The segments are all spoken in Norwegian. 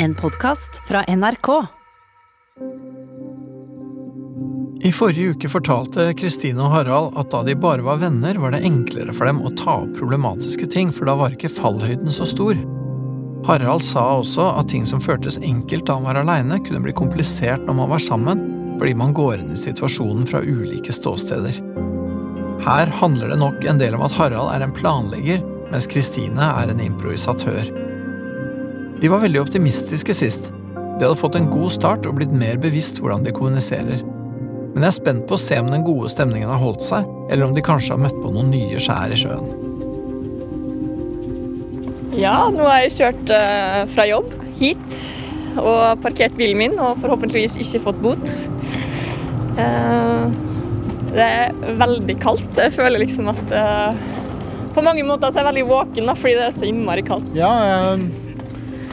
En podkast fra NRK. I forrige uke fortalte Kristine og Harald at da de bare var venner, var det enklere for dem å ta opp problematiske ting, for da var ikke fallhøyden så stor. Harald sa også at ting som føltes enkelt da han var aleine, kunne bli komplisert når man var sammen, fordi man går inn i situasjonen fra ulike ståsteder. Her handler det nok en del om at Harald er en planlegger, mens Kristine er en improvisatør. De var veldig optimistiske sist. De hadde fått en god start og blitt mer bevisst hvordan de kommuniserer. Men jeg er spent på å se om den gode stemningen har holdt seg, eller om de kanskje har møtt på noen nye skjær i sjøen. Ja, nå har jeg kjørt eh, fra jobb hit og parkert bilen min og forhåpentligvis ikke fått bot. Eh, det er veldig kaldt. Jeg føler liksom at eh, På mange måter så er jeg veldig våken da, fordi det er så innmari kaldt. Ja, jeg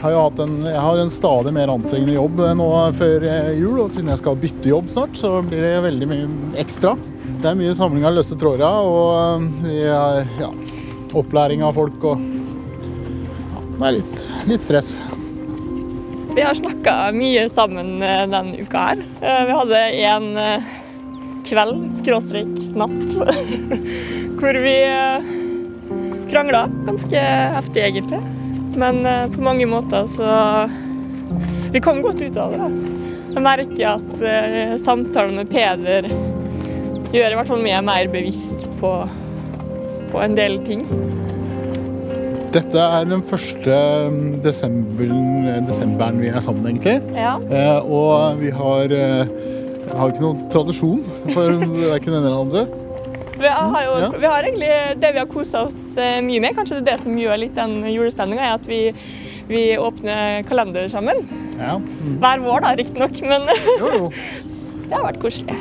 har jo hatt en, jeg har en stadig mer anstrengende jobb nå før jul. Og siden jeg skal bytte jobb snart, så blir det veldig mye ekstra. Det er mye samling av løse tråder og ja, ja, opplæring av folk og ja, Det er litt, litt stress. Vi har snakka mye sammen eh, denne uka her. Eh, Vi hadde en eh, kveld, skråstrek, natt, hvor vi krangla ganske heftig, egentlig. Men eh, på mange måter så Vi kom godt ut av det. Jeg merker at eh, samtalen med Peder gjør i hvert fall meg mer bevisst på, på en del ting. Dette er den første mm, desemberen, desemberen vi er sammen, egentlig. Ja. Eh, og vi har, eh, har ikke noen tradisjon for verken den eller den andre. Vi har, jo, Ja. vi har egentlig det vi har kosa oss eh, mye med. Kanskje det er det som gjør litt den julestemninga, er at vi, vi åpner kalender sammen. Ja. Mm. Hver vår, da, riktignok, men Jo, jo. det har vært koselig.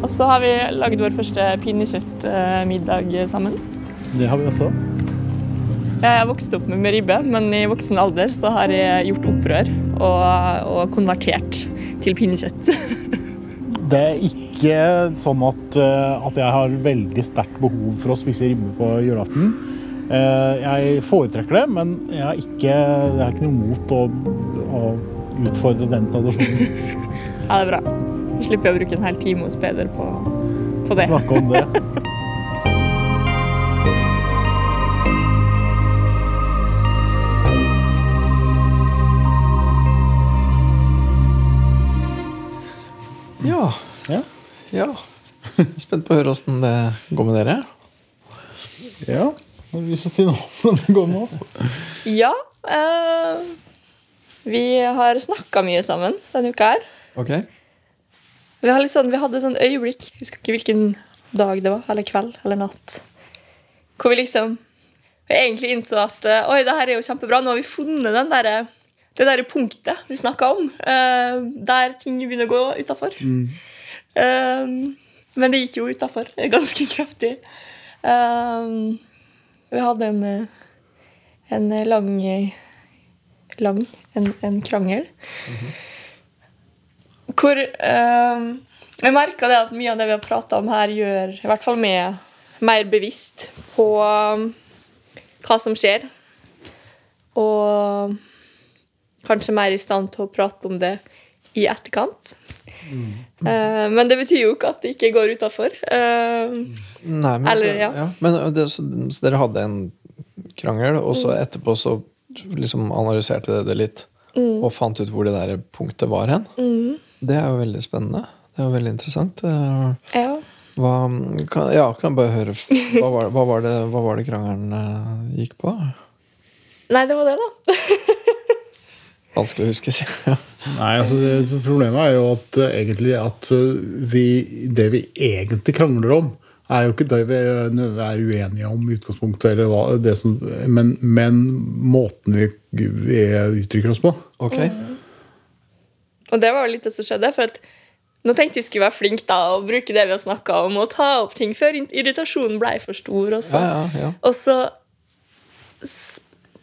Og så har vi lagd vår første pinnekjøttmiddag sammen. Det har vi også. Jeg har vokst opp med ribbe, men i voksen alder så har jeg gjort opprør og, og konvertert til pinnekjøtt. Det er ikke sånn at, eh, at jeg har veldig sterkt behov for å spise ribbe på julaften. Eh, Jeg foretrekker det, men jeg har ikke, jeg har ikke noe mot å, å utfordre den tradisjonen. Ja, det er bra. Så slipper jeg å bruke en hel time hos Peder på, på det. Snakke om det. Ja. Ja. Ja. Spent på å høre åssen det går med dere. Ja. Har du lyst til å si noe om det går med oss? Ja. eh, vi har snakka mye sammen denne uka her. Ok. Vi, har litt sånn, vi hadde et sånn øyeblikk, husker ikke hvilken dag det var, eller kveld eller natt, hvor vi liksom vi egentlig innså at eh, oi, det her er jo kjempebra. Nå har vi funnet den der, det der punktet vi snakka om, eh, der ting begynner å gå utafor. Men det gikk jo utafor ganske kraftig. Um, vi hadde en, eh, en lang lang en, en krangel. Hvor um, jeg merka det at mye av det vi har prata om her, gjør i hvert fall meg mer bevisst på um, hva som skjer. Og kanskje mer i stand til å prate om det i etterkant. Eh, men det betyr jo ikke at det ikke går utafor. Nei, men, Eller, så, ja. ja. men det, så, så dere hadde en krangel, og så etterpå så liksom analyserte dere det litt og fant ut hvor det der punktet var hen? Det er jo veldig spennende. Det er jo veldig interessant. Uh, ja. Hva, kan, ja, kan jeg bare høre Hva var, hva var, det, hva var det krangelen eh, gikk på? Nei, det var det, da. Vanskelig å huske, sier jeg. Nei, altså det, Problemet er jo at eh, egentlig at eh, vi, det vi egentlig krangler om, er jo ikke det vi er uenige om i utgangspunktet, eller hva, det som, men, men måten vi, vi uttrykker oss på. Ok. Og det var jo litt det som skjedde. for at nå tenkte jeg skulle være flink da og bruke det vi har snakka om, og ta opp ting før irritasjonen ble for stor. Og så, Ja, ja, ja. og så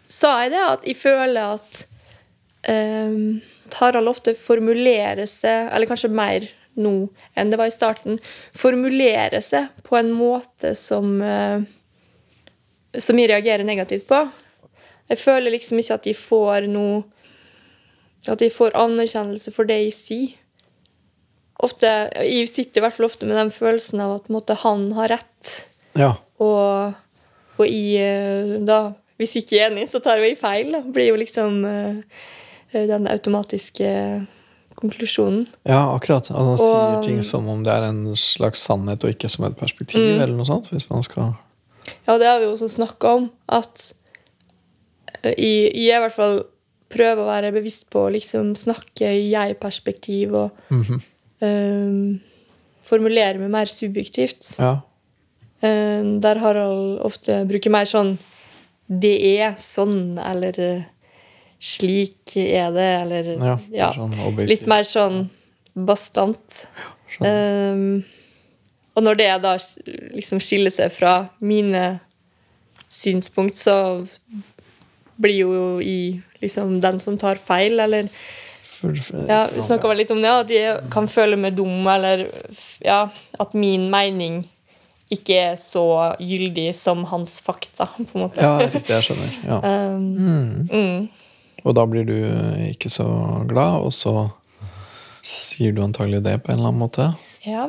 sa jeg det at jeg føler at um, Harald ofte formulerer seg, eller kanskje mer nå enn det var i starten, formulerer seg på en måte som eh, som jeg reagerer negativt på. Jeg føler liksom ikke at de får noe At de får anerkjennelse for det jeg sier. Ofte, Jeg sitter i hvert fall ofte med den følelsen av at måtte, han har rett. Ja. Og, og jeg eh, da Hvis jeg ikke er enig, så tar jeg feil. Da. Blir jo liksom eh, den automatiske konklusjonen. ja, akkurat. At han sier ting som om det er en slags sannhet og ikke som et perspektiv. Mm. eller noe sånt, hvis man skal... Ja, det har vi jo også snakka om. At eh, jeg, jeg i hvert fall prøver å være bevisst på å liksom snakke i jeg-perspektiv og mm -hmm. um, formulere meg mer subjektivt. Ja. Um, der Harald ofte bruker mer sånn 'det er sånn', eller eh, 'slik er det', eller Ja, ja, sånn litt mer sånn bastant. Ja, um, og når det da liksom skiller seg fra mine synspunkt, så blir jo i liksom den som tar feil, eller ja, Vi snakka litt om det, at jeg kan føle meg dum, eller ja, at min mening ikke er så gyldig som hans fakta, på en måte. ja, riktig, jeg skjønner. Ja. Um, mm. Og da blir du ikke så glad, og så sier du antagelig det på en eller annen måte. Ja.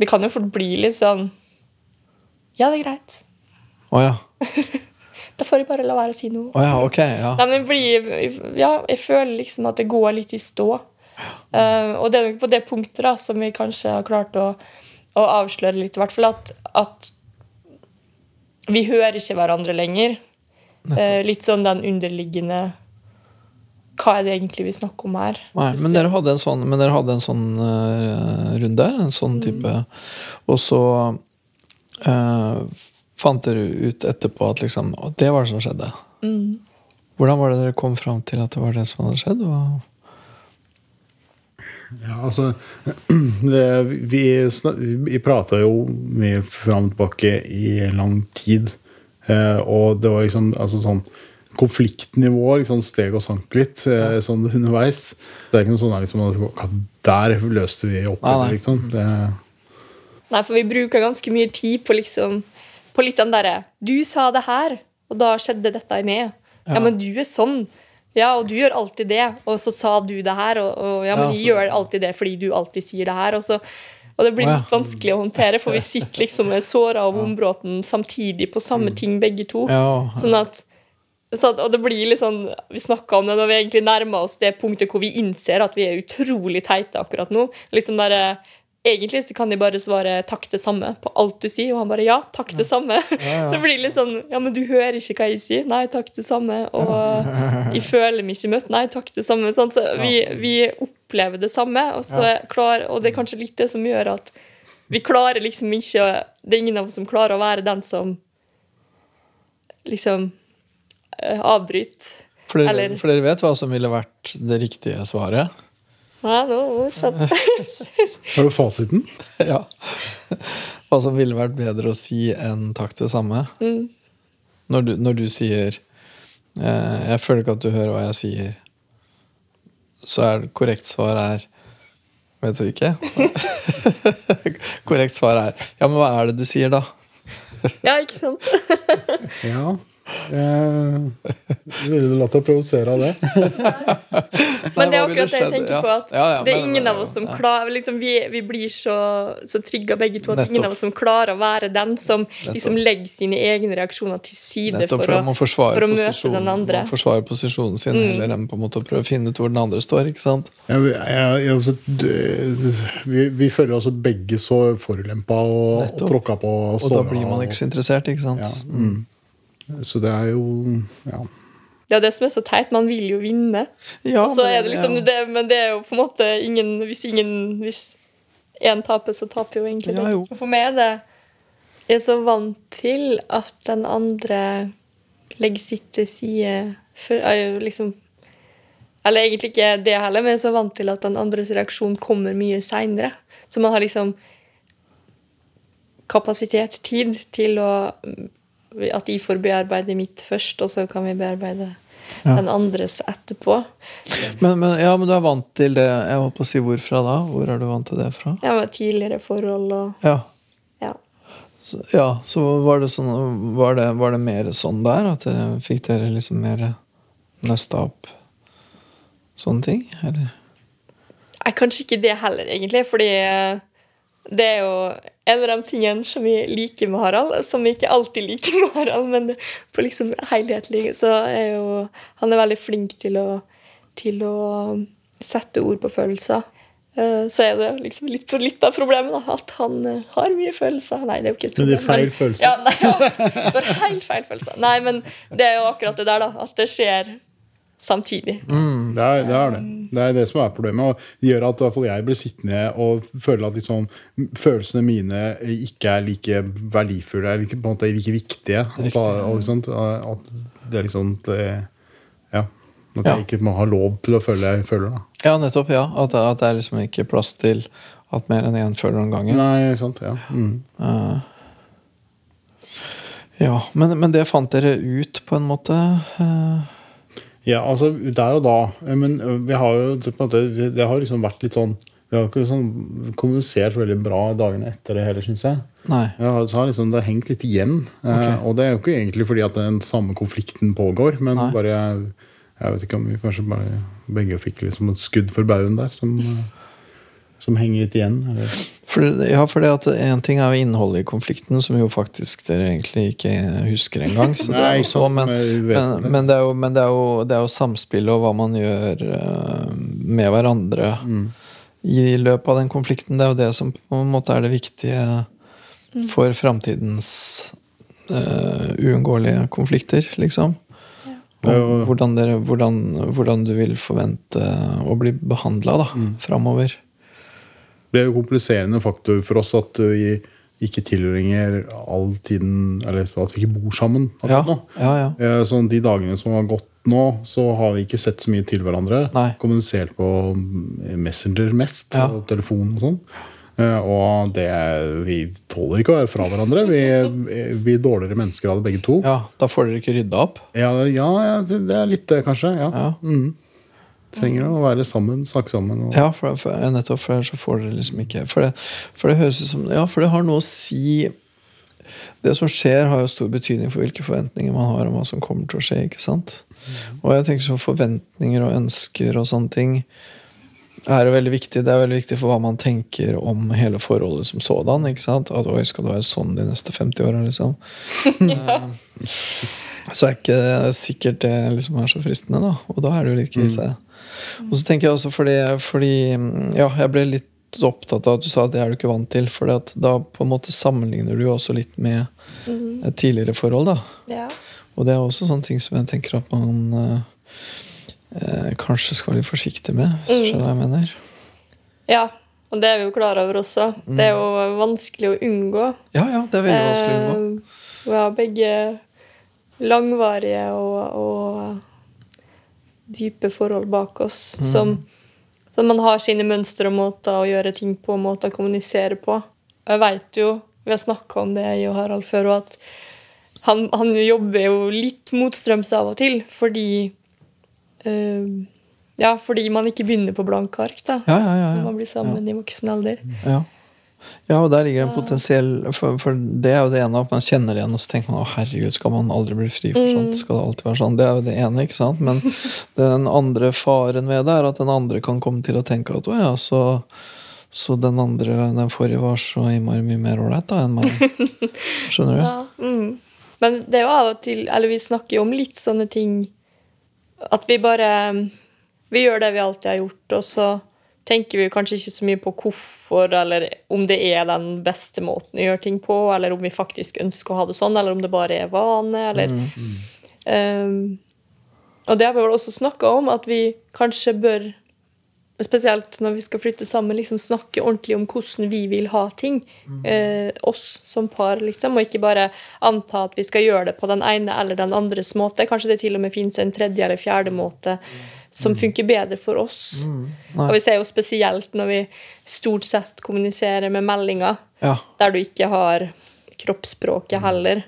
Det kan jo fort bli litt sånn Ja, det er greit. Å ja. Da får jeg bare la være å si noe. Å ja, ok. Ja. Nei, blir, ja, jeg føler liksom at det går litt i stå. Uh, og det er nok på det punktet da, som vi kanskje har klart å, å avsløre litt, i hvert fall at, at vi hører ikke hverandre lenger. Eh, litt sånn den underliggende Hva er det egentlig vi snakker om her? Nei, men dere hadde en sånn, men dere hadde en sånn uh, runde, en sånn type Og så uh, fant dere ut etterpå at liksom «Å, Det var det som skjedde. Mm. Hvordan var det dere kom fram til at det var det som hadde skjedd? Og, Ja, altså det, Vi, vi prata jo mye fram og tilbake i lang tid. Eh, og det var liksom altså sånn Konfliktnivået liksom steg og sank litt eh, sånn underveis. Det er ikke noe sånn liksom, at der løste vi opp. Nei, nei. Liksom. Det, Nei, for vi bruker ganske mye tid på liksom På litt den derre Du sa det her, og da skjedde dette i meg. Ja, men du er sånn. Ja, og du gjør alltid det. Og så sa du det her, og, og ja, men Ja, så- gjør alltid det fordi du alltid sier det her. Og, så, og det blir litt vanskelig å håndtere, for vi sitter liksom med såra og vombråten samtidig på samme ting, begge to. Mm. Sånn at, så at, og det blir litt sånn, Vi snakka om det når vi egentlig nærmer oss det punktet hvor vi innser at vi er utrolig teite akkurat nå. liksom bare, Egentlig så kan de bare svare 'takk det samme' på alt du sier, og han bare 'ja, takk det samme'. Så blir det litt sånn 'ja, men du hører ikke hva jeg sier'. 'Nei, takk det samme'. Og 'jeg føler meg ikke møtt'. 'Nei, takk det samme'. Sånn, så vi, vi opplever det samme, og, så klar, og det er kanskje litt det som gjør at vi klarer liksom ikke Det er ingen av oss som klarer å være den som liksom eh, avbryter. for, dere, Eller- for dere vet hva som ville vært det riktige svaret? Ja, nå er spent. har du fasiten? ja. Hva som ville vært bedre å si enn takk det samme? Mm. Når, du, når du sier eh, 'Jeg føler ikke at du hører hva jeg sier', så er det korrekt svar er Vet du ikke? korrekt svar er 'Ja, men hva er det du sier, da?' Ja, ikke sant? Ja. Eh, ville du latt deg provosere av det? Men det er akkurat det jeg tenker på. at Ja, ja, Det er men- ingen av oss som klarer liksom, vi, vi blir så, så trygga begge to at Nettopp. ingen av oss som klarer å være den som liksom legger sine egne reaksjoner til side Nettopp for for å, for å møte den andre. Mm. man forsvarer posisjonen sin heller enn på en måte å prøve å finne ut hvor den andre står. ikke sant? Jeg, jeg, jeg, altså, vi, vi føler oss begge så forulempa og, og tråkka på. Og, Og da blir man ikke så interessert, ikke sant? Ja, mm. Så det er jo ja. Det er det som er så teit. Man vil jo vinne. Ja, Og så men- er det liksom ja. det, Men det er jo på en måte ingen Hvis ingen Hvis én taper, så taper jo egentlig Ja. Og For meg er det Jeg er så vant til at den andre legger sitt til side for, liksom Eller egentlig ikke det heller, men jeg er så vant til at den andres reaksjon kommer mye seinere. Så man har liksom kapasitet, tid, til å At de får bearbeide mitt først, og så kan vi bearbeide Ja. den andres etterpå. Men, men, ja, men du er vant til det. Jeg holdt på å si hvorfra da? Hvor er du vant til det fra? Ja, tidligere forhold og Ja, Ja. så, ja, så var det sånn Var det, var det mer sånn der? At det fikk dere liksom mer nøsta opp? sånne ting? Eller? Nei, kanskje ikke det heller, egentlig. Fordi eh, det er jo en av de tingene som vi liker med Harald, som vi ikke alltid liker med Harald, men på liksom helhetlig så er jo Han er veldig flink til å, til å sette ord på følelser. Eh, Så er det liksom litt, litt av problemet, da. At han eh, har mye følelser. Nei, det er jo ikke et Men det er feil følelser. Ja, nei, ja, for helt feil følelser. Nei, men det er jo akkurat det der, da. At det skjer samtidig. Det er, det er det. Det er det som er problemet. Og det gjør at jeg blir sittende og føle at liksom, følelsene mine ikke er like verdifulle, er like, på en måte like viktige. At, og, at det er liksom det, Ja. At Ja. jeg ikke må ha lov til å føle det jeg føler. da. Ja, nettopp. ja. At, det- at det er liksom ikke plass til at mer enn én føler om gangen. Nei, sant? Ja. Mm. Uh, ja, men, men det fant dere ut på en måte? eh, Ja, altså der og da. eh, Men vi har jo på en måte, Det har liksom vært litt sånn Vi har ikke liksom kommunisert veldig bra dagene etter det heller, syns jeg. nei. Ja, så har liksom, det har hengt litt igjen. Okay. Ok. og det er jo ikke egentlig fordi at den samme konflikten pågår, men Nei. bare Jeg vet ikke om vi kanskje bare begge fikk liksom et skudd for baugen der, som, eh, som henger litt igjen. Eller. For, ja, for det at en ting er jo innholdet i konflikten, som jo faktisk dere egentlig ikke husker engang. Så det Nei, er jo så, men, men, men, det er jo, men det er jo, det er jo samspillet og hva man gjør uh, med hverandre Mm. i løpet av den konflikten. Det er jo det som på en måte er det viktige for framtidens uh, uunngåelige konflikter, liksom. Det hvordan, dere, hvordan, hvordan du vil forvente å bli behandla Mm. framover. Det er jo kompliserende faktor for oss at vi ikke tilbringer all tiden Eller at vi ikke bor sammen. Ja, akkurat nå. ja, ja. Eh, Sånn de dagene som har gått nå, så har vi ikke sett så mye til hverandre. Nei. Kommunisert på Messenger mest, Ja. og telefon og sånn. Eh, Og det vi tåler ikke å være fra hverandre. Vi, vi er dårligere mennesker av det, begge to. ja, Da får dere ikke rydda opp. Ja, det, det er litt det, kanskje. Ja. Mm. Trenger å være sammen, snakke sammen. Og, Ja, for, for, nettopp, for så får dere liksom ikke For det, for det høres ut som Ja, for det har noe å si Det som skjer, har jo stor betydning for hvilke forventninger man har om hva som kommer til å skje. ikke sant? Og jeg tenker sånn forventninger og ønsker og sånne ting er veldig viktig. Det er veldig viktig for hva man tenker om hele forholdet som sådan. ikke sant? At oi, skal det være sånn de neste 50 åra, liksom? ja. Så er ikke det sikkert det liksom er så fristende, da. Og da er det jo litt krise. Og så tenker jeg også fordi, fordi Ja, jeg ble litt opptatt av at du sa at det er du ikke vant til. For da på en måte sammenligner du jo også litt med et tidligere forhold. da Ja. Og det er også sånne ting som jeg tenker at man eh, eh, kanskje skal være litt forsiktig med. Hvis du skjønner hva jeg mener? ja. Og det er vi jo klar over også. Det er jo vanskelig å unngå. Ja, ja, det er veldig vanskelig å unngå. Eh, Vi har begge langvarige og, og dype forhold bak oss Mm. som, som man har sine mønstre og måter å gjøre ting på, måter å kommunisere på. Og jeg vet jo, vi har snakka om det, jeg og Harald, før, og at han, han jobber jo litt motstrøms av og til, fordi øh, Ja, fordi man ikke begynner på blanke ark, da. Ja, ja, ja, Når man blir sammen i voksen alder. Ja. Ja, og der ligger en potensiell for, for det er jo det ene at man kjenner det igjen, og så tenker man å herregud, skal man aldri bli fri for sånt? Skal det alltid være sånn? Det er jo det ene, ikke sant? Men den andre faren ved det er at den andre kan komme til å tenke at å ja, så, så den andre, den forrige var så innmari mye mer ålreit da enn meg. Skjønner du? Ja, mm. Men det er jo av og til Eller vi snakker jo om litt sånne ting At vi bare Vi gjør det vi alltid har gjort, og så tenker vi kanskje ikke så mye på hvorfor, eller om det er den beste måten å gjøre ting på, eller om vi faktisk ønsker å ha det sånn, eller om det bare er vane, eller um, Og det har vi vel også snakka om, at vi kanskje bør Spesielt når vi skal flytte sammen, liksom snakke ordentlig om hvordan vi vil ha ting. Eh, oss som par, liksom. Og ikke bare anta at vi skal gjøre det på den ene eller den andres måte. Kanskje det til og med finnes en tredje eller fjerde måte som funker bedre for oss. Mm. Og vi ser jo spesielt når vi stort sett kommuniserer med meldinger, Ja. der du ikke har kroppsspråket heller.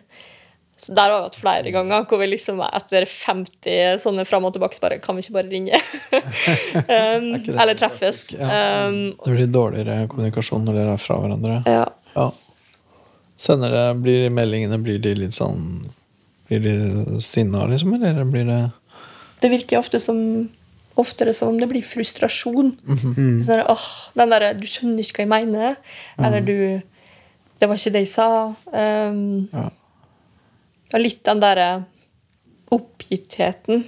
Så der har vi hatt flere ganger hvor vi liksom etter 50 sånne fram og tilbake bare Kan vi ikke bare ringe? um, eller treffes. ja. Um, Det blir dårligere kommunikasjon når dere er fra hverandre. ja. Ja. Sender det, blir meldingene blir de litt sånn Blir de sinna, liksom, eller blir det Det virker ofte som oftere som om det blir frustrasjon. Sånn der, åh, den derre 'du skjønner ikke hva jeg mener', eller 'du Det var ikke det jeg sa'. Um, Ja. litt den derre oppgittheten,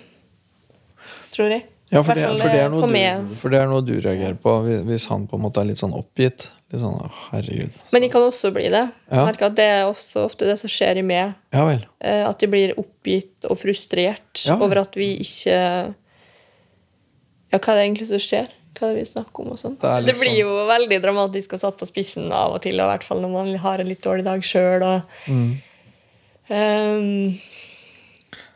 tror jeg. Ja, for det, for, det er eh, noe du, for det er noe du reagerer på hvis han på en måte er litt sånn oppgitt. Litt sånn, herregud. herregud. Men de kan også bli det. Jeg Ja. merker at Det er også ofte det som skjer i meg. Ja eh, At de blir oppgitt og frustrert Ja. over at vi ikke Ja, hva er det egentlig som skjer? Hva er det vi snakker om? og sånn? Det Det, blir sånn- jo veldig dramatisk og satt på spissen av og til, og i hvert fall når man har en litt dårlig dag sjøl. Mm. Um,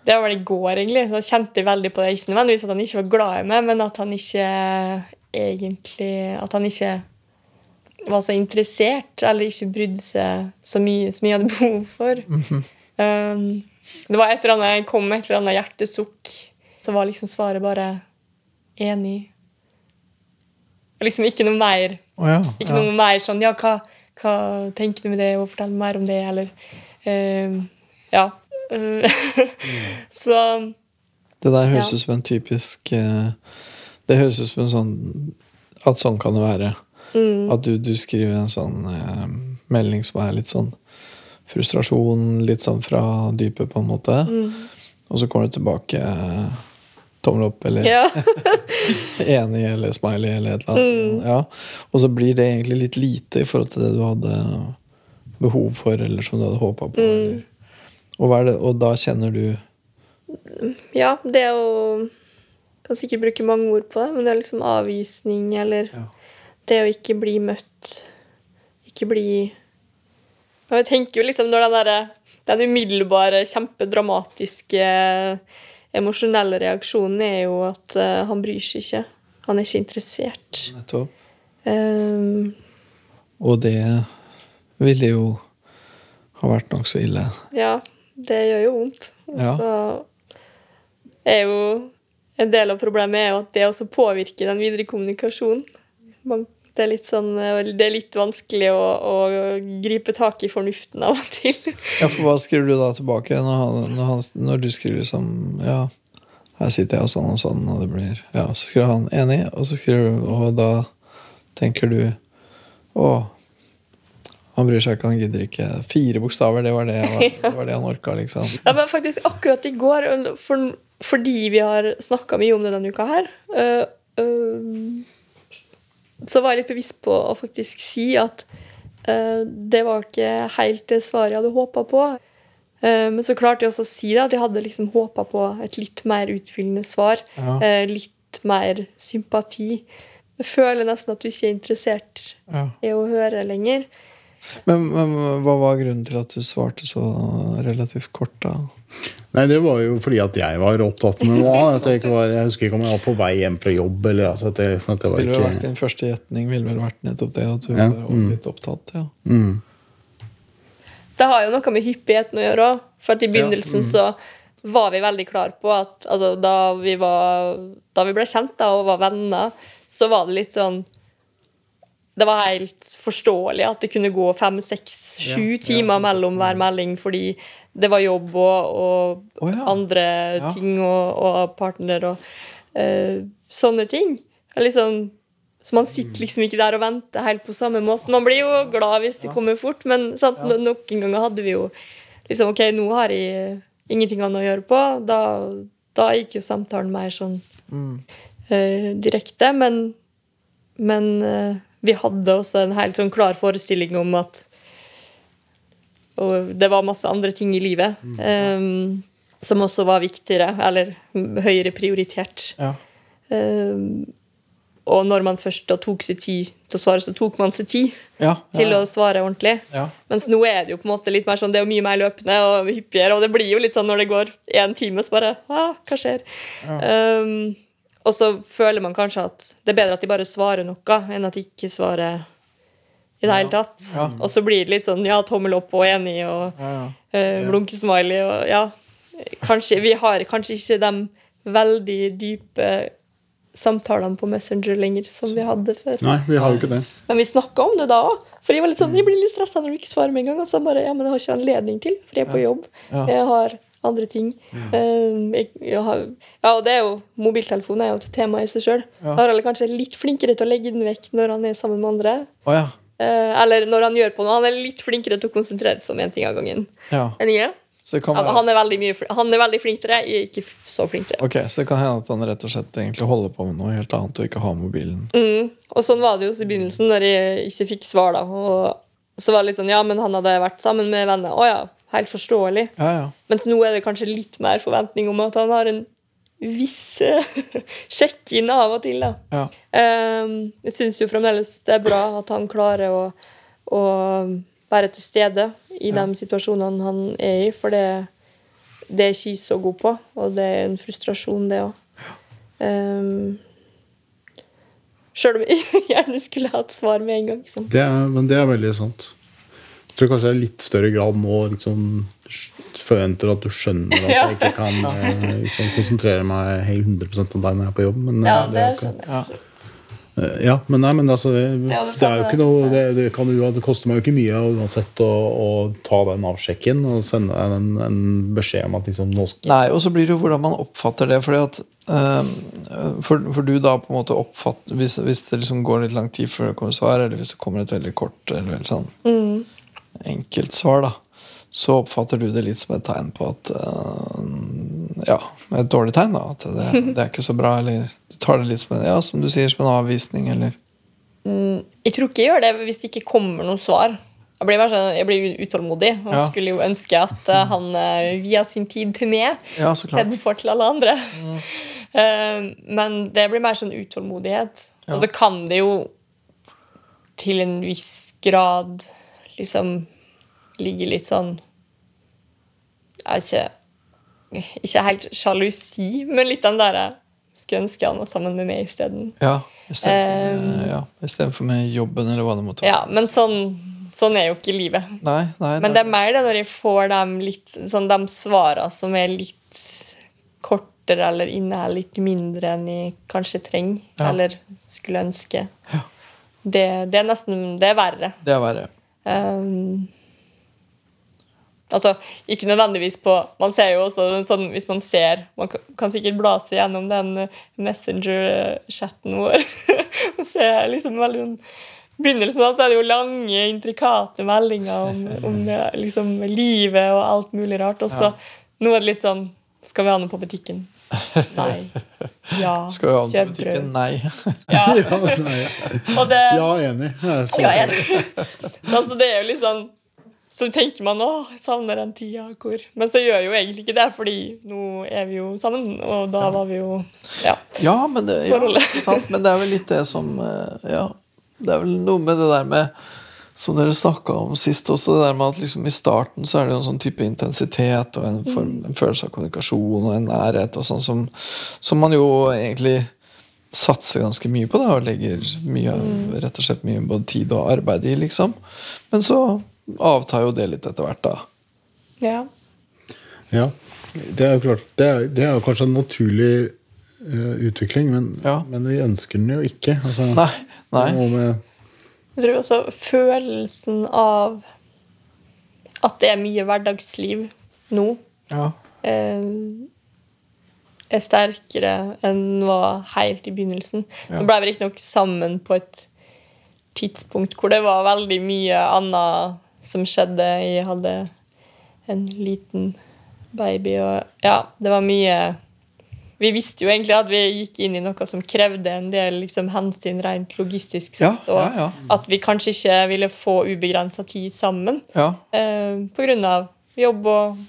det var vel i går, egentlig. Så kjente jeg veldig på det. Ikke nødvendigvis at han ikke var glad i meg, men at han ikke egentlig At han ikke var så interessert, eller ikke brydde seg så mye som jeg hadde behov for. um, det var et eller annet, Jeg kom med et eller annet hjertesukk, så var liksom svaret bare enig. Liksom ikke noe mer Oh, ja. ikke ja. noe mer sånn Ja, hva, hva tenker du med det, og fortell mer om det, eller eh, Ja. Så Det der høres Ja. ut som en typisk eh, Det høres ut som en sånn At sånn kan det være. Mm, At du, du skriver en sånn eh, melding som er litt sånn frustrasjon, litt sånn fra dypet, på en måte. mm, Og så kommer du tilbake eh, tommel opp eller Ja. enig eller smiley eller et eller annet. Ja. Og så blir det egentlig litt lite i forhold til det du hadde behov for, eller som du hadde håpa på. Eller. Og, hva er det, og da kjenner du ja, det å Kan sikkert bruke mange ord på det, men det er liksom avvisning, eller Ja. Det å ikke bli møtt. Ikke bli Og Jeg tenker jo liksom når den derre den umiddelbare, kjempedramatiske, emosjonelle reaksjonen er jo at uh, han bryr seg ikke. Han er ikke interessert. nettopp Um, Og det ville jo ha vært nokså ille. Ja, det gjør jo vondt. Ja. Så er jo en del av problemet er jo at det også påvirker den videre kommunikasjonen. Man, det, er litt sånn, det er litt vanskelig å, å gripe tak i fornuften av og til. Ja, for hva skriver du da tilbake når, han, når, han, når du skriver som Ja, her sitter jeg og sånn og sånn, og det blir Ja, så skriver han enig, og så skriver du Og da tenker du Å, han bryr seg ikke, han gidder ikke. Fire bokstaver, det var det, det, var det han orka, liksom. Ja, men faktisk akkurat i går, for, fordi vi har snakka mye om det denne uka her, øh, øh, så var jeg litt bevisst på å faktisk si at uh, det var ikke helt det svaret jeg hadde håpa på. Uh, men så klarte jeg også å si det, at jeg hadde liksom håpa på et litt mer utfyllende svar. Ja. Uh, litt mer sympati. Jeg føler nesten at du ikke er interessert Ja. i å høre lenger. Men, men hva var grunnen til at du svarte så relativt kort, da? Nei, det var jo fordi at jeg var opptatt med noe annet. Jeg, jeg husker ikke om jeg var på vei hjem fra jobb. Eller, altså, at det, at det var Ville vært. Din første gjetning ville vel vært nettopp det, at du Ja, var mm. litt opptatt. ja. Mm. Det har jo noe med hyppigheten å gjøre òg. For at i begynnelsen så var vi veldig klar på at altså, da, vi var, da vi ble kjent da, og var venner, så var det litt sånn Det var helt forståelig at det kunne gå fem, seks, sju timer mellom hver melding fordi det var jobb og, og oh, andre ting og, og partner og uh, sånne ting. Liksom, så man sitter liksom ikke der og venter helt på samme måte. Man blir jo glad hvis det kommer fort, men sant, no- noen ganger hadde vi jo liksom OK, nå har jeg ingenting annet å gjøre på. Da, da gikk jo samtalen mer sånn Mm. uh, direkte. Men, men eh, vi hadde også en helt sånn klar forestilling om at Og det var masse andre ting i livet eh, som også var viktigere, eller høyere prioritert. Ja. Um, og når man først da tok seg tid til å svare, så tok man seg tid Ja, til å svare ordentlig. ja. Mens nå er det jo på en måte litt mer sånn, det er jo mye mer løpende og hyppigere, og det blir jo litt sånn når det går én time, så bare ah, Hva skjer? Um, og så føler man kanskje at det er bedre at de bare svarer noe, enn at de ikke svarer i det hele tatt. Ja. Og så blir det litt sånn ja, tommel opp og enig og ja, ja. uh, blunkesmiley og ja. Kanskje, vi har kanskje ikke de veldig dype samtalene på Messenger lenger som vi hadde før. Nei, vi har jo ikke det. Men vi snakka om det da òg. For jeg var litt sånn, jeg blir litt stressa når du ikke svarer med en gang. Og så bare, ja, men det har ikke anledning til, for jeg er på jobb. Ja. Jeg har andre ting. Eh, jeg, jeg har, ja, og det er jo, Mobiltelefon er jo et tema i seg sjøl. Ja. Harald er kanskje litt flinkere til å legge den vekk når han er sammen med andre. Oh, ja. Eh, eller når han gjør på noe. Han er litt flinkere til å konsentrere seg om én ting av gangen ja. enn jeg er. Så kan Han, være han, er mye, han er veldig flink til det, jeg er ikke så flink til det. Ok, Så det kan hende at han rett og slett egentlig holder på med noe helt annet og ikke har mobilen. Mm. Og sånn var det jo i begynnelsen, når jeg ikke fikk svar. da Og så var det litt sånn, ja, men han hadde vært sammen med venner. Å ja, helt forståelig. Ja, ja. Mens nå er det kanskje litt mer forventning om at han har en viss eh, sjekk-inn av og til. da. ja. Um, jeg syns jo fremdeles det er bra at han klarer å, å være til stede i de situasjonene han er i, for det, det er ikke jeg så god på, og det er en frustrasjon, det òg. Um, Sjøl om jeg gjerne skulle hatt svar med en gang. Liksom. Det er, men det er veldig sant. Jeg tror kanskje jeg i litt større grad nå liksom forventer at du skjønner at jeg ikke kan eh, liksom, konsentrere meg helt 100 om deg når jeg er på jobb. Men, Ja, det, det er skjønner jeg. ja. Eh, men, nei, men altså, det, Ja, det, det er jo ikke noe det, det, kan jo, det koster meg jo ikke mye uansett å, å ta den avsjekken og sende deg en, en beskjed om at liksom, nå skal Nei, og så blir det jo hvordan man oppfatter det. Fordi at øh, for, for du da på en måte oppfatter Hvis, hvis det liksom går litt lang tid før det kommer svar, eller hvis det kommer et veldig kort eller veldig sånn Mm. Enkelt svar, da, så oppfatter du det litt som et tegn på at eh, Ja, et dårlig tegn, da. At det, det er ikke så bra, eller du tar det litt som en, ja, som du sier, som en avvisning, eller Mm, jeg tror ikke jeg gjør det hvis det ikke kommer noe svar. Jeg blir, sånn, jeg blir utålmodig og Ja. skulle jo ønske at eh, han uh, via sin tid til meg Ja, istedenfor til alle andre. Eh, men det blir mer sånn utålmodighet. Ja. Og så kan det jo til en viss grad liksom ligge litt sånn Jeg vet ikke Ikke helt sjalusi, men litt den derre Skulle ønske han var sammen med meg isteden. Ja, istedenfor Um, ja, i stedet for med jobben, eller hva det måtte være. Ja, men sånn, sånn er jo ikke livet. Nei, nei, Men det er mer det når jeg får dem litt, sånn de svara som er litt kortere eller inneholder litt mindre enn jeg kanskje trenger Ja. eller skulle ønske. Det, det er nesten Det er verre. Det er verre. Um, altså, ikke nødvendigvis på Man ser jo også sånn hvis man ser Man kan, sikkert bla seg gjennom den eh, Messenger-chatten vår og se liksom veldig sånn begynnelsen av så er det jo lange, intrikate meldinger om, om liksom, livet og alt mulig rart. Og så nå er det litt sånn Skal vi ha noe på butikken? Nei. Ja. Skal vi ha noe på butikken? Nei. Ja. ja, nei, Og det, ja, enig. Jeg er så- ja, enig. Sånn, så det er jo litt sånn Så tenker man 'Å, jeg savner den tida hvor Men så gjør jeg jo egentlig ikke det, fordi nå er vi jo sammen, og da var vi jo Ja. Ja, men det, ja, sant, men det er vel litt det som eh, Ja, det er vel noe med det der med Som dere snakka om sist også, det der med at liksom i starten så er det jo en sånn type intensitet og en, form, en følelse av kommunikasjon og en nærhet og sånn som, som man jo egentlig satser ganske mye på, da, og legger mye, rett og slett mye både tid og arbeid i, liksom. Men så avtar jo det litt etter hvert, da. ja. Ja, det er jo klart. Det er, det er jo kanskje en naturlig uh, utvikling, men, Ja. men vi ønsker den jo ikke. Altså, Nei. nei. Med, Jeg tror også følelsen av at det er mye hverdagsliv nå, Ja. uh, er sterkere enn var helt i begynnelsen. Ja. Nå ble vi riktignok sammen på et tidspunkt hvor det var veldig mye annet som skjedde. Jeg hadde en liten baby, og ja, det var mye Vi visste jo egentlig at vi gikk inn i noe som krevde en del liksom, hensyn rent logistisk sett, og ja, ja. at vi kanskje ikke ville få ubegrensa tid sammen. ja. Eh, av jobb og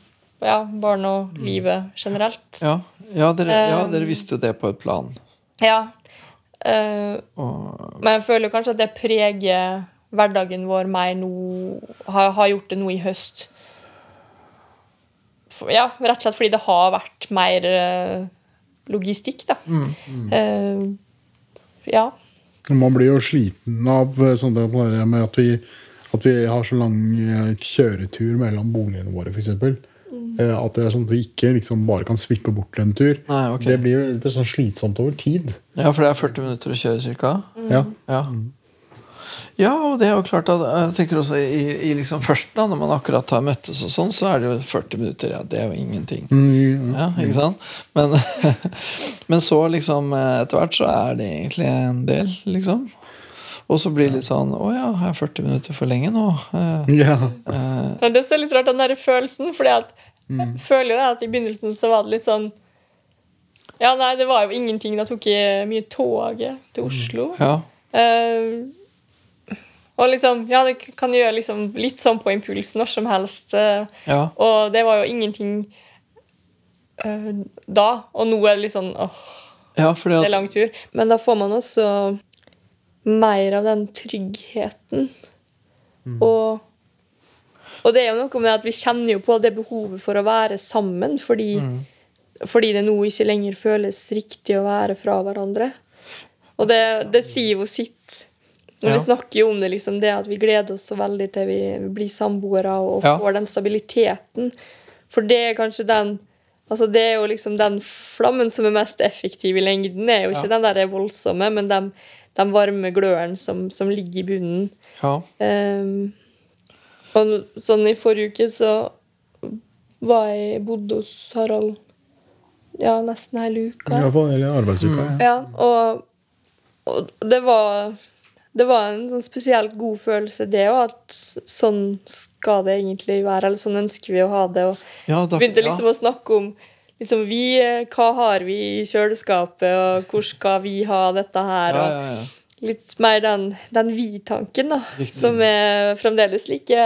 ja, barn og livet generelt. Ja, ja, dere, ja, Um, dere visste jo det på et plan. Ja. Uh, Og, men jeg føler kanskje at det preger hverdagen vår mer nå Har, har gjort det nå i høst. For, ja, rett og slett fordi det har vært mer uh, logistikk, da. Eh, ja. man blir jo sliten av eh, sånn med at vi, at vi har så lang kjøretur mellom boligene våre, f.eks. Mm. Eh, At det er sånn at vi ikke liksom bare kan svippe bort en tur. Nei, okay. Det blir jo sånn slitsomt over tid. ja, for det er 40 minutter å kjøre, ca.? Mm. Ja. Ja. Ja, og det er jo klart at jeg tenker også i, i liksom først da, Når man akkurat har møttes, og sånn, så er det jo 40 minutter. Ja, det er jo ingenting. Ja, ikke sant? Men, men så liksom eh, etter hvert så er det egentlig en del, liksom. Og så blir det litt sånn Å ja, er 40 minutter for lenge nå? Eh, Ja. eh, Men det er så litt rart, den der følelsen. fordi at jeg føler jo det at i begynnelsen så var det litt sånn Ja, nei, det var jo ingenting. Da tok jeg mye toget til Oslo. ja. Eh, og liksom Ja, det kan gjøre liksom litt sånn på impuls når som helst. eh, Ja. og det var jo ingenting uh, da. Og nå er det litt sånn åh, ja, det er lang tur. Men da får man også mer av den tryggheten. Og, og det er jo noe med at vi kjenner jo på det behovet for å være sammen fordi, fordi det nå ikke lenger føles riktig å være fra hverandre. Og det, det sier jo sitt. Når Ja. Vi snakker jo om det, liksom, det at vi gleder oss så veldig til vi blir samboere og Ja. får den stabiliteten. For det er kanskje den Altså Det er jo liksom den flammen som er mest effektiv i lengden. er jo ikke den der voldsomme, men den, den varme gløren som, som ligger i bunnen. Ja. Um, og sånn i forrige uke så var jeg bodde hos Harald ja, nesten hele uka. Ja, på hele arbeidsuka. Mm. Ja, og, og det var det var en sånn spesielt god følelse, det òg, at sånn skal det egentlig være. Eller sånn ønsker vi å ha det. Og Ja, da, begynte ja. liksom å snakke om liksom vi, eh, hva har vi i kjøleskapet, og hvor skal vi ha dette her? Ja, og ja, ja. Litt mer den, den vi-tanken, da. Riktig. Som er fremdeles like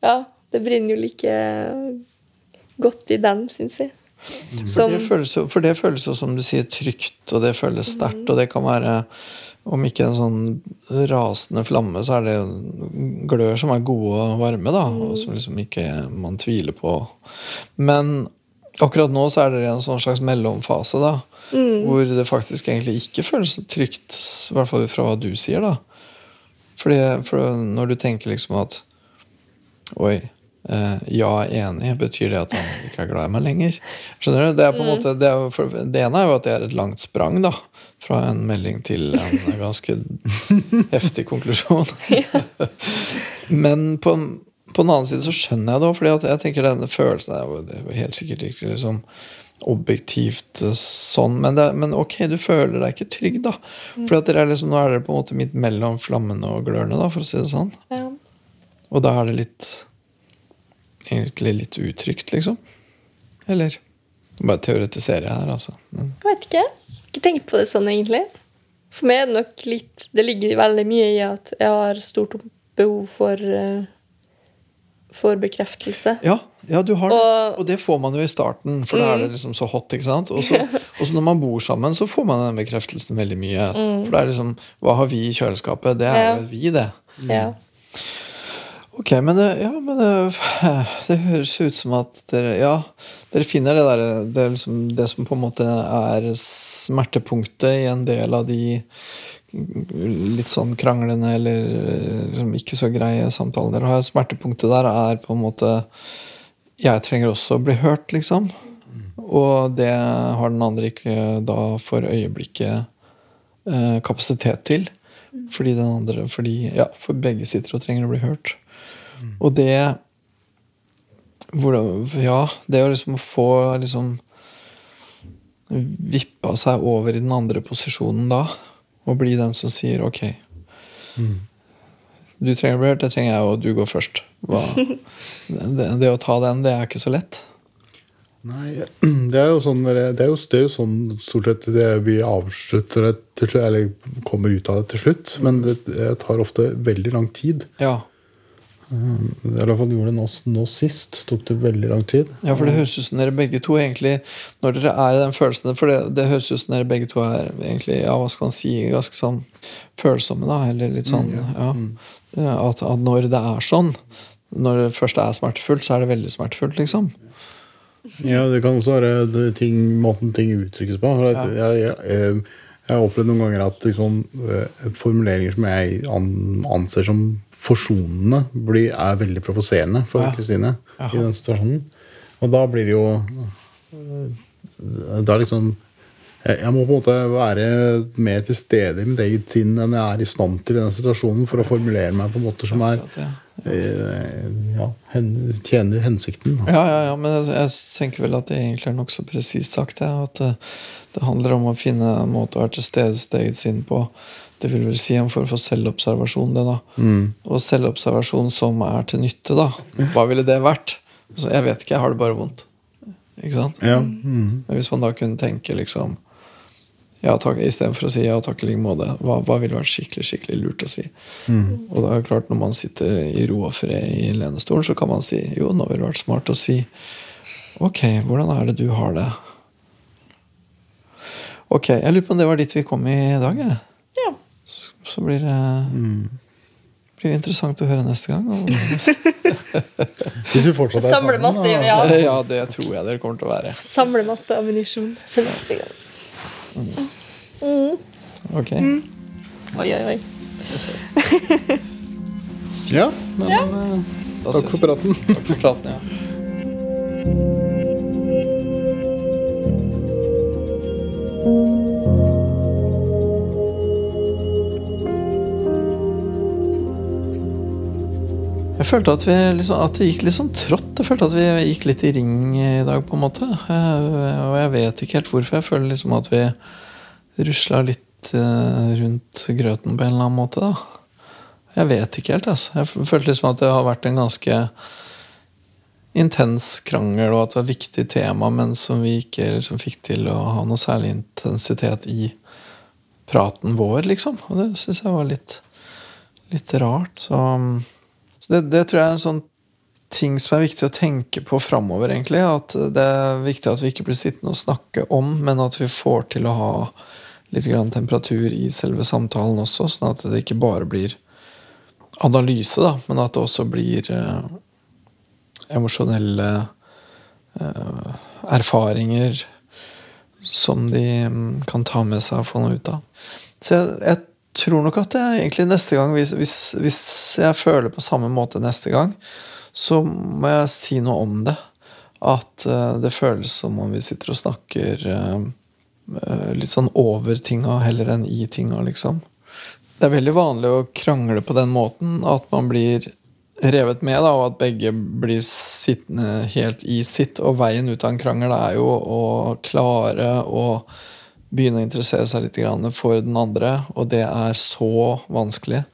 Ja, det brenner jo like godt i den, syns jeg. Som for det føles jo som du sier trygt, og det føles sterkt, og det kan være om ikke en sånn rasende flamme, så er det glør som er gode og varme, da, og som liksom ikke man tviler på. Men akkurat nå så er det en sånn slags mellomfase, da, hvor det faktisk egentlig ikke føles så trygt, i hvert fall fra hva du sier, da. Fordi, for når du tenker liksom at Oi, eh, ja, enig. Betyr det at han ikke er glad i meg lenger? Skjønner du? Det, er på en måte, det, er, for, det ene er jo at det er et langt sprang, da. Fra en melding til en ganske heftig konklusjon. Men på, på den annen side så skjønner jeg det òg, fordi jeg tenker denne følelsen er jo, det er jo helt sikkert ikke liksom objektivt sånn, men, det, men ok, du føler deg ikke trygg, da. For er liksom, nå er dere på en måte midt mellom flammene og glørne, da, for å si det sånn. ja. Og da er det litt Egentlig litt utrygt, liksom. Eller Bare teoretiserer jeg her, altså. Men, Jeg vet ikke. Ikke tenkt på det sånn, egentlig. For meg er det nok litt Det ligger veldig mye i at jeg har stort behov for uh, For bekreftelse. ja, ja, du har det. Og- Og det får man jo i starten, for da er det liksom så hot. ikke sant? Og så når man bor sammen, så får man den bekreftelsen veldig mye. For det er liksom Hva har vi i kjøleskapet? Det er Ja. jo vi, det. Ja. Ok, men det, ja, men det, det høres ut som at dere Ja, dere finner det der Det, liksom, det som på en måte er smertepunktet i en del av de litt sånn kranglende eller liksom ikke så greie samtalene dere har. Smertepunktet der er på en måte Jeg trenger også å bli hørt, liksom. Og det har den andre ikke da for øyeblikket eh, kapasitet til. Fordi den andre Fordi ja, for begge sitter og trenger å bli hørt. Og det hvordan, Ja, det å liksom få liksom Vippa seg over i den andre posisjonen da, og bli den som sier ok Du trenger å bli hørt, det trenger jeg, og du går først. Hva, det, det å ta den, det er ikke så lett. Nei, det er jo sånn, det er jo, det er jo sånn stort sett det vi avslutter det til slutt, eller kommer ut av det til slutt. Men det, det tar ofte veldig lang tid. Ja, I hvert fall gjorde det nå, nå sist. Tok det veldig lang tid. Ja, for det høres ut som dere begge to egentlig Når dere er i den følelsen For det, det høres ut som dere begge to er egentlig Ja, hva skal man si Ganske sånn følsomme, da. Eller litt sånn ja. Det er At, at når det er sånn, når det først er smertefullt, så er det veldig smertefullt, liksom. Ja, det kan også være det ting, måten ting uttrykkes på. Ja. Jeg, jeg, jeg, jeg har opplevd noen ganger at liksom, eh, formuleringer som jeg an, anser som forsonende, blir, er veldig provoserende for Kristine ja. i den situasjonen. Og da blir det jo eh, Da liksom Jeg må på en måte være mer til stede i mitt eget sinn enn jeg er i stand til i den situasjonen for å formulere meg på en måte som er ja. eh, tjener hensikten. Ja, ja, ja, men jeg, jeg tenker vel at det egentlig er nokså presist sagt. Ja, at det, det handler om å finne en måte å være til stede i sitt eget sinn på. Det vil vel si en form for selvobservasjon. det da. Og selvobservasjon som er til nytte, da. Hva ville det vært? Så jeg vet ikke, jeg har det bare vondt. Ikke sant? Ja, mm. Men hvis man da kunne tenke liksom ja takk, Istedenfor å si ja takk i like måte, hva, hva ville vært skikkelig skikkelig lurt å si? Og da er det klart, når man sitter i ro og fred i lenestolen, så kan man si jo, nå ville det vært smart å si ok, hvordan er det du har det? Ok, jeg lurer på om det var dit vi kom i dag. Jeg. Ja. Så, blir det blir det interessant å høre neste gang. Og, Hvis vi fortsatt er Samle sammen, masse, ja. ja, det tror jeg dere kommer til å være. Samle masse ammunisjon til neste gang. Ok, Oi, oi, oi. Ja, men Ja. eh, da takk for praten. Takk for praten, ja. Jeg følte at, liksom, at det gikk litt sånn trått. Jeg følte at vi gikk litt i ring i dag, på en måte. Eh, Og jeg vet ikke helt hvorfor. Jeg føler liksom at vi rusla litt eh, rundt grøten på en eller annen måte, da. Jeg vet ikke helt, altså. Jeg følte liksom at det har vært en ganske intens krangel, og at det var et viktig tema, men som vi ikke liksom fikk til å ha noe særlig intensitet i praten vår, liksom. Og det syns jeg var litt, litt rart. Så, så det, det tror jeg er en sånn ting som er viktig å tenke på framover. At det er viktig at vi ikke blir sittende og snakke om, men at vi får til å ha litt grann temperatur i selve samtalen også, sånn at det ikke bare blir analyse, da, men at det også blir eh, emosjonelle eh, erfaringer som de mm, kan ta med seg og få noe ut av. Så jeg, jeg tror nok at jeg egentlig neste gang, hvis, hvis, hvis jeg føler på samme måte neste gang, så må jeg si noe om det. At uh, det føles som om vi sitter og snakker uh, litt sånn over tinga heller enn i tinga, liksom. Det er veldig vanlig å krangle på den måten at man blir revet med, da, og at begge blir sittende helt i sitt. Og veien ut av en krangel er jo å klare å begynne å interessere seg litt for den andre, og det er så vanskelig.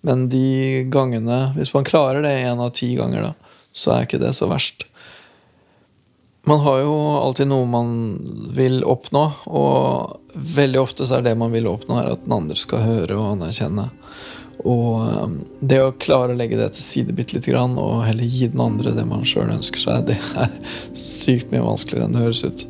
Men de gangene, hvis man klarer det én av ti ganger, da, så er ikke det så verst. Man har jo alltid noe man vil oppnå, og veldig ofte så er det man vil oppnå, er at den andre skal høre og anerkjenne. Og um, det å klare å legge det til side bitte lite grann, og heller gi den andre det man sjøl ønsker seg, det er sykt mye vanskeligere enn det høres ut.